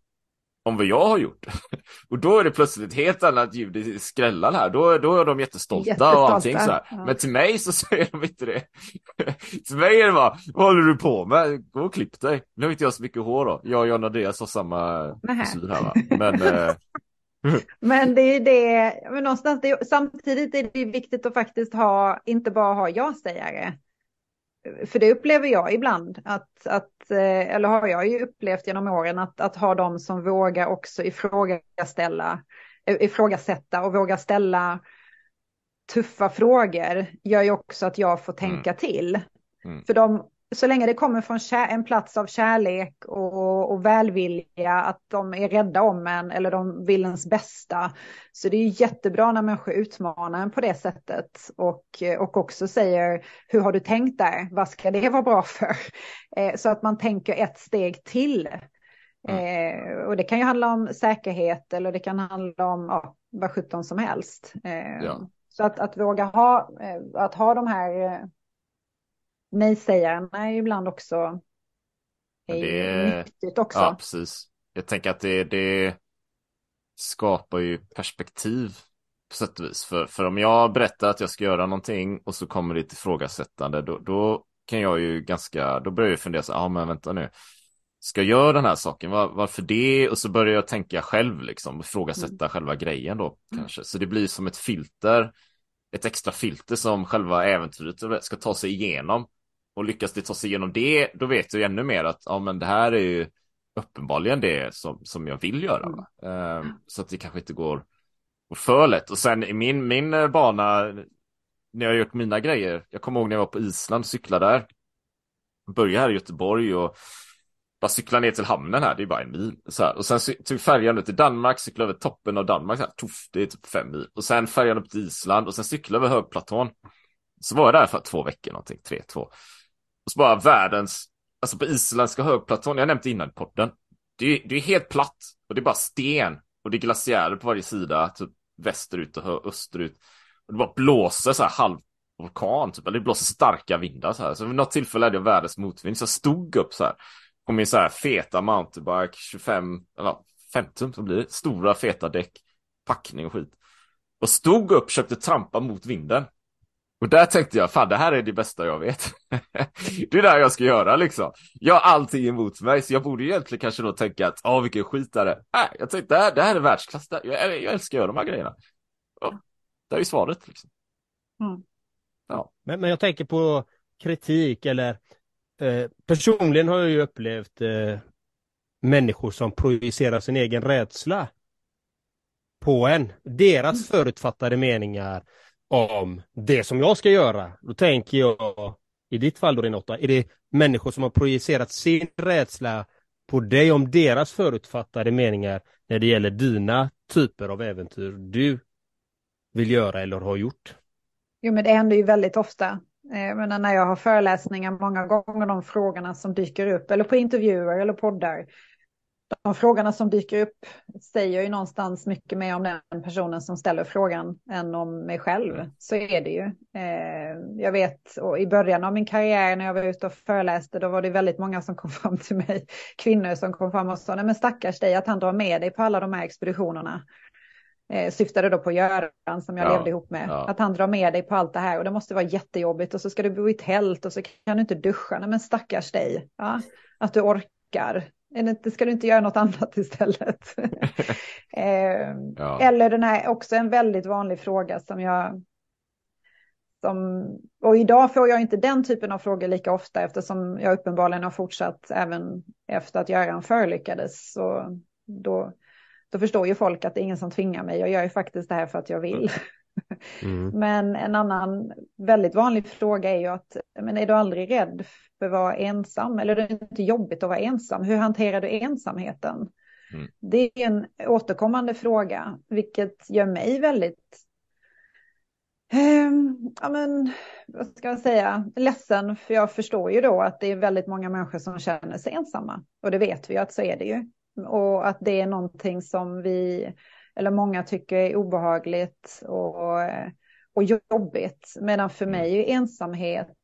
om vad jag har gjort. *laughs* Och då är det plötsligt ett helt annat ljud i skrällan här. Då, då är de jättestolta, jättestolta. och allting så. Ja. Men till mig så *laughs* säger de inte det. *laughs* till mig är det bara, vad håller du på med? Gå och klipp dig. Nu har inte jag så mycket hår då. Jag och John Andreas har samma frisyr här va. Men, eh... men det är det, men någonstans, det, samtidigt är det viktigt att faktiskt ha, inte bara ha ja-sägare för det upplever jag ibland, att, att, eh, eller har jag ju upplevt genom åren, att, att ha de som vågar också ifrågasätta, eh, ifrågasätta och våga ställa tuffa frågor gör ju också att jag får tänka mm. till. Mm. För de, så länge det kommer från en plats av kärlek och, och välvilja, att de är rädda om en eller de vill ens bästa. Så det är jättebra när människor utmanar en på det sättet och, och också säger hur har du tänkt där? Vad ska det vara bra för? Eh, så att man tänker ett steg till. Mm. Eh, och det kan ju handla om säkerhet eller det kan handla om ja, vad sjutton som helst. Eh, ja. Så att, att våga ha, att ha de här nej-sägarna är ibland också är det, nyttigt också. Ja, precis. Jag tänker att det, det skapar ju perspektiv på sätt och vis. För, för om jag berättar att jag ska göra någonting och så kommer det ett ifrågasättande, då, då kan jag ju ganska, då börjar jag fundera så ja men vänta nu, ska jag göra den här saken, Var, varför det? Och så börjar jag tänka själv liksom, ifrågasätta mm. själva grejen då mm. kanske. Så det blir som ett filter, ett extra filter som själva äventyret ska ta sig igenom. Och lyckas det ta sig igenom det, då vet jag ännu mer att ja, men det här är ju uppenbarligen det som, som jag vill göra. Mm. Um, så att det kanske inte går, för lätt. Och sen i min, min eh, bana, när jag har gjort mina grejer, jag kommer ihåg när jag var på Island och cyklade där. Började här i Göteborg och bara cykla ner till hamnen här, det är bara en mil. Så här. Och sen tog färjan ut till Danmark, cyklade över toppen av Danmark, så här, tuff, det är typ fem mil. Och sen färjan upp till Island och sen cyklade över högplatån. Så var jag där för två veckor någonting, tre, två. Så bara världens, alltså på isländska högplatån, jag nämnde innan i podden. Det är, det är helt platt och det är bara sten och det är glaciärer på varje sida, typ västerut och österut. Och det bara blåser så här halv orkan, typ, eller det blåser starka vindar så här. Så vid något tillfälle hade jag världens motvind, så jag stod upp så här på min så här feta mountainbike, 25, eller 50 så blir det, stora feta däck, packning och skit. Och stod upp, försökte trampa mot vinden. Och där tänkte jag, fan det här är det bästa jag vet. *laughs* det är det här jag ska göra liksom. Jag har allting emot mig, så jag borde egentligen kanske då tänka att, ja vilken skit är det? Nej, jag tänkte, det här, det här är världsklass, jag, jag älskar att göra de här grejerna. Och det är ju svaret liksom. Mm. Ja. Men, men jag tänker på kritik eller eh, personligen har jag ju upplevt eh, människor som projicerar sin egen rädsla på en. Deras förutfattade meningar om det som jag ska göra. Då tänker jag, i ditt fall då Renata, är det människor som har projicerat sin rädsla på dig om deras förutfattade meningar när det gäller dina typer av äventyr du vill göra eller har gjort? Jo, men det händer ju väldigt ofta. Eh, men när jag har föreläsningar, många gånger de frågorna som dyker upp, eller på intervjuer eller poddar, de frågorna som dyker upp säger ju någonstans mycket mer om den personen som ställer frågan än om mig själv. Mm. Så är det ju. Eh, jag vet, och i början av min karriär när jag var ute och föreläste, då var det väldigt många som kom fram till mig, kvinnor som kom fram och sa, nej men stackars dig att han drar med dig på alla de här expeditionerna. Eh, syftade då på Göran som jag ja, levde ihop med. Ja. Att han drar med dig på allt det här och det måste vara jättejobbigt och så ska du bo i tält och så kan du inte duscha. Nej men stackars dig. Ja? Att du orkar. Eller ska du inte göra något annat istället? *laughs* eh, ja. Eller den här också en väldigt vanlig fråga som jag som, och idag får jag inte den typen av frågor lika ofta eftersom jag uppenbarligen har fortsatt även efter att Göran förolyckades. Så då, då förstår ju folk att det är ingen som tvingar mig. Jag gör ju faktiskt det här för att jag vill. *laughs* Mm. Men en annan väldigt vanlig fråga är ju att men är du aldrig rädd för att vara ensam? Eller är det inte jobbigt att vara ensam? Hur hanterar du ensamheten? Mm. Det är en återkommande fråga, vilket gör mig väldigt eh, ja, men, vad ska jag säga, ledsen, för jag förstår ju då att det är väldigt många människor som känner sig ensamma. Och det vet vi att så är det ju. Och att det är någonting som vi eller många tycker är obehagligt och, och jobbigt. Medan för mm. mig är ensamhet,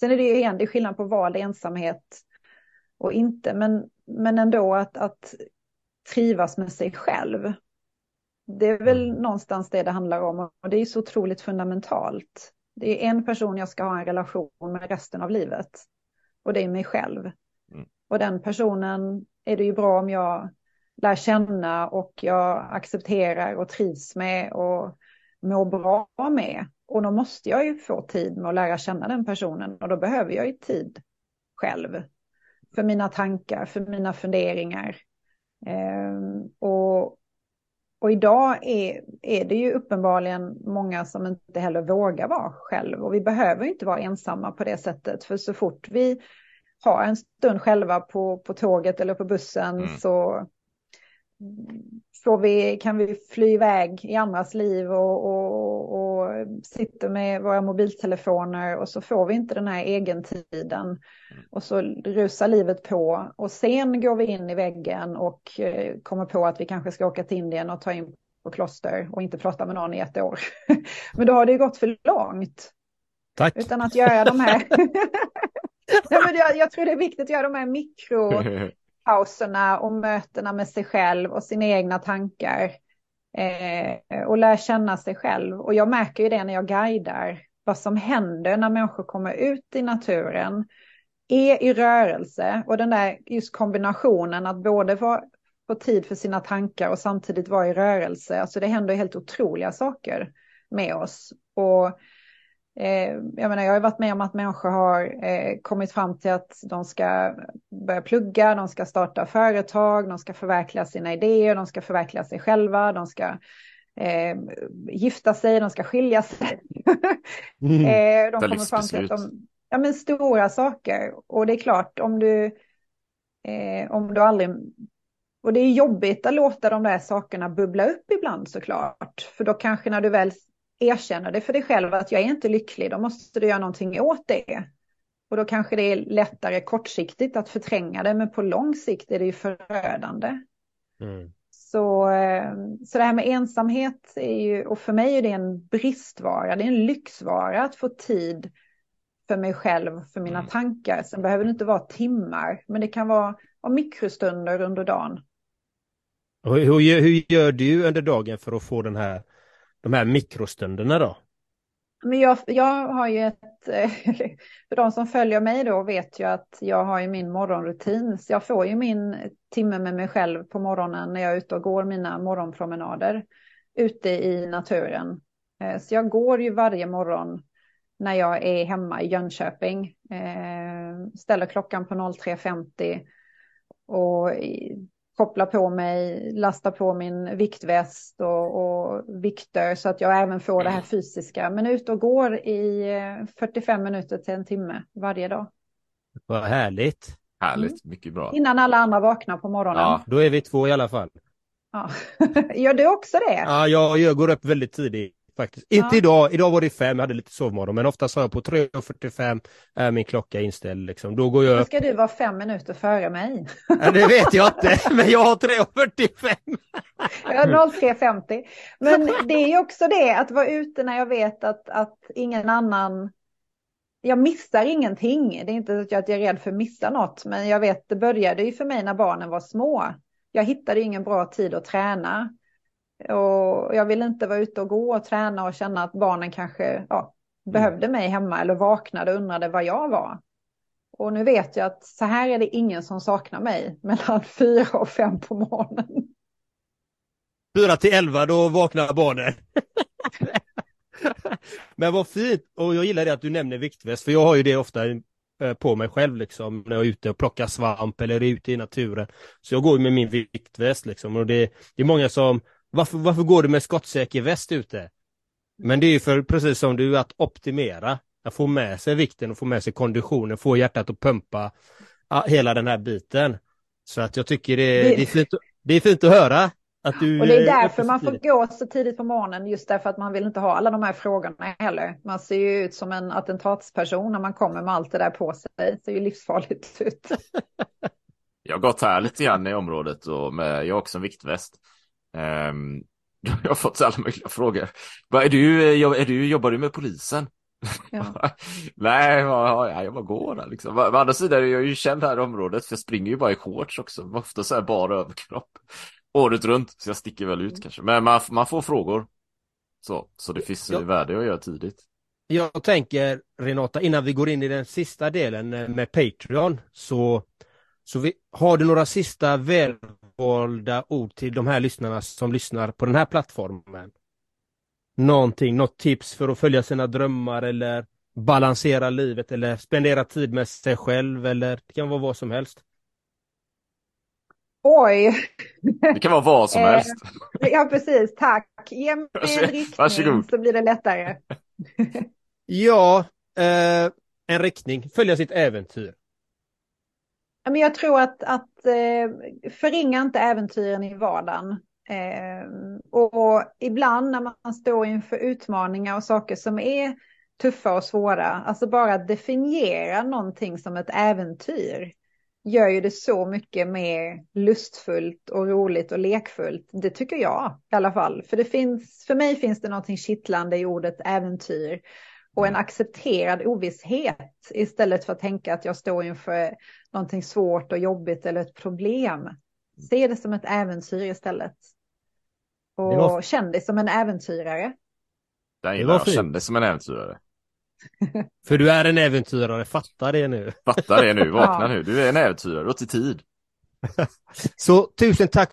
sen är det ju igen, det är skillnad på val, ensamhet och inte, men, men ändå att, att trivas med sig själv. Det är väl någonstans det det handlar om och det är så otroligt fundamentalt. Det är en person jag ska ha en relation med resten av livet och det är mig själv. Mm. Och den personen är det ju bra om jag lär känna och jag accepterar och trivs med och mår bra med. Och då måste jag ju få tid med att lära känna den personen och då behöver jag ju tid själv. För mina tankar, för mina funderingar. Ehm, och, och idag är, är det ju uppenbarligen många som inte heller vågar vara själv. Och vi behöver inte vara ensamma på det sättet. För så fort vi har en stund själva på, på tåget eller på bussen Mm. så får vi, kan vi fly iväg i andras liv och, och, och sitter med våra mobiltelefoner och så får vi inte den här egentiden. Och så rusar livet på och sen går vi in i väggen och eh, kommer på att vi kanske ska åka till Indien och ta in på kloster och inte prata med någon i ett år. *laughs* Men då har det ju gått för långt. Tack. Utan att göra de här... *laughs* *laughs* Nej, men jag, jag tror det är viktigt att göra de här mikro pauserna och mötena med sig själv och sina egna tankar. Eh, och lär känna sig själv. Och jag märker ju det när jag guidar vad som händer när människor kommer ut i naturen, är i rörelse och den där just kombinationen att både få, få tid för sina tankar och samtidigt vara i rörelse. Alltså det händer helt otroliga saker med oss. Och jag menar, jag har varit med om att människor har eh, kommit fram till att de ska börja plugga, de ska starta företag, de ska förverkliga sina idéer, de ska förverkliga sig själva, de ska eh, gifta sig, de ska skilja sig. *laughs* Mm. eh, de kommer fram till att de, ja men stora saker. Och det är klart, om du, eh, om du aldrig och det är jobbigt att låta de där sakerna bubbla upp ibland såklart. För då kanske när du väl erkänner det för dig själv att jag är inte lycklig, då måste du göra någonting åt det. Och då kanske det är lättare kortsiktigt att förtränga det, men på lång sikt är det ju förödande. Mm. Så, eh, så det här med ensamhet är ju, och för mig är det en bristvara, det är en lyxvara att få tid för mig själv, för mina Mm. tankar. Sen behöver det inte vara timmar, men det kan vara mikrostunder under dagen. Hur, gör- hur gör du under dagen för att få den här, de här mikrostunderna då? Men jag, jag har ju ett, eh, *laughs* för de som följer mig då vet ju att jag har ju min morgonrutin. Så jag får ju min timme med mig själv på morgonen när jag är ute och går mina morgonpromenader ute i naturen. Eh, så jag går ju varje morgon när jag är hemma i Jönköping. Eh, ställer klockan på 03.50 och kopplar på mig, lastar på min viktväst och, och vikter så att jag även får det här fysiska. Men ut och går i eh, 45 minuter till en timme varje dag. Vad härligt. Härligt, mycket bra. Innan alla andra vaknar på morgonen. Ja. Då är vi två i alla fall. Ja. *laughs* Gör du också det? Ja, jag, jag går upp väldigt tidigt faktiskt. Inte Ja. idag, idag var det fem, jag hade lite sovmorgon, men oftast har jag på 3.45 är min klocka inställd liksom. Då går jag Då ska du vara fem minuter före mig. Ja, det vet jag inte, *laughs* men jag har 3.45. Jag har 03.50. Men det är ju också det att vara ute när jag vet att, att ingen annan... Jag missar ingenting. Det är inte så att jag är rädd för att missa något. Men jag vet, det började ju för mig när barnen var små. Jag hittade ingen bra tid att träna. Och jag ville inte vara ute och gå och träna och känna att barnen kanske ja, behövde mig hemma eller vaknade och undrade vad jag var. Och nu vet jag att så här är det ingen som saknar mig *laughs* mellan fyra och fem på morgonen. 4 till 11, då vaknar barnen. *laughs* Men vad fint! Och jag gillar det att du nämner viktväst, för jag har ju det ofta eh, på mig själv liksom, när jag är ute och plockar svamp eller är ute i naturen. Så jag går med min viktväst liksom, och det, det är många som, varför, varför går du med skottsäker väst ute? Men det är ju för, precis som du, att optimera, att få med sig vikten och få med sig konditionen, få hjärtat att pumpa, hela den här biten. Så att jag tycker det, Det- det, är, fint, det är fint att höra att du... Och det är eh, därför uppe man får gå så tidigt på morgonen, just därför att man vill inte ha alla de här frågorna heller. Man ser ju ut som en attentatsperson när man kommer med allt det där på sig. Det ser ju livsfarligt ut. *laughs* Jag har gått här lite grann i området och med, jag har också en viktväst. Ehm, *laughs* jag har fått alla möjliga frågor. Är du, eh, är du, jobbar du med polisen? Ja. *laughs* Nej, vad- ja, jag bara går där liksom. Å andra sidan är jag ju känd här i området för jag springer ju bara i shorts också. Ofta så här bara överkropp. året runt. Så jag sticker väl ut kanske. Men man, man får frågor. Så, så det finns Ja. värde att göra tidigt. Jag tänker Renata, innan vi går in i den sista delen eh, med Patreon, så, så vi, har du några sista välvalda ord till de här lyssnarna som lyssnar på den här plattformen? Någonting, något tips för att följa sina drömmar eller balansera livet eller spendera tid med sig själv eller det kan vara vad som helst. Oj, Det kan vara vad som *laughs* Eh, helst. ja precis, tack. Ge mig en riktning Varsågod. så blir det lättare. *laughs* Ja, eh, en riktning, följa sitt äventyr. Men jag tror att, att eh, förringa inte äventyren i vardagen. Eh, och, och ibland när man står inför utmaningar och saker som är tuffa och svåra, alltså bara definiera någonting som ett äventyr gör ju det så mycket mer lustfullt och roligt och lekfullt. Det tycker jag i alla fall. För det finns, för mig finns det någonting kittlande i ordet äventyr och en accepterad ovisshet istället för att tänka att jag står inför någonting svårt och jobbigt eller ett problem. Se det som ett äventyr istället. Och Det var- känn dig som en äventyrare. Den Det gillar var jag. kände som en äventyrare. *laughs* För du är en äventyrare, fatta det nu. Fatta det nu, vakna Ja. nu. Du är en äventyrare, och till tid. *laughs* Så tusen tack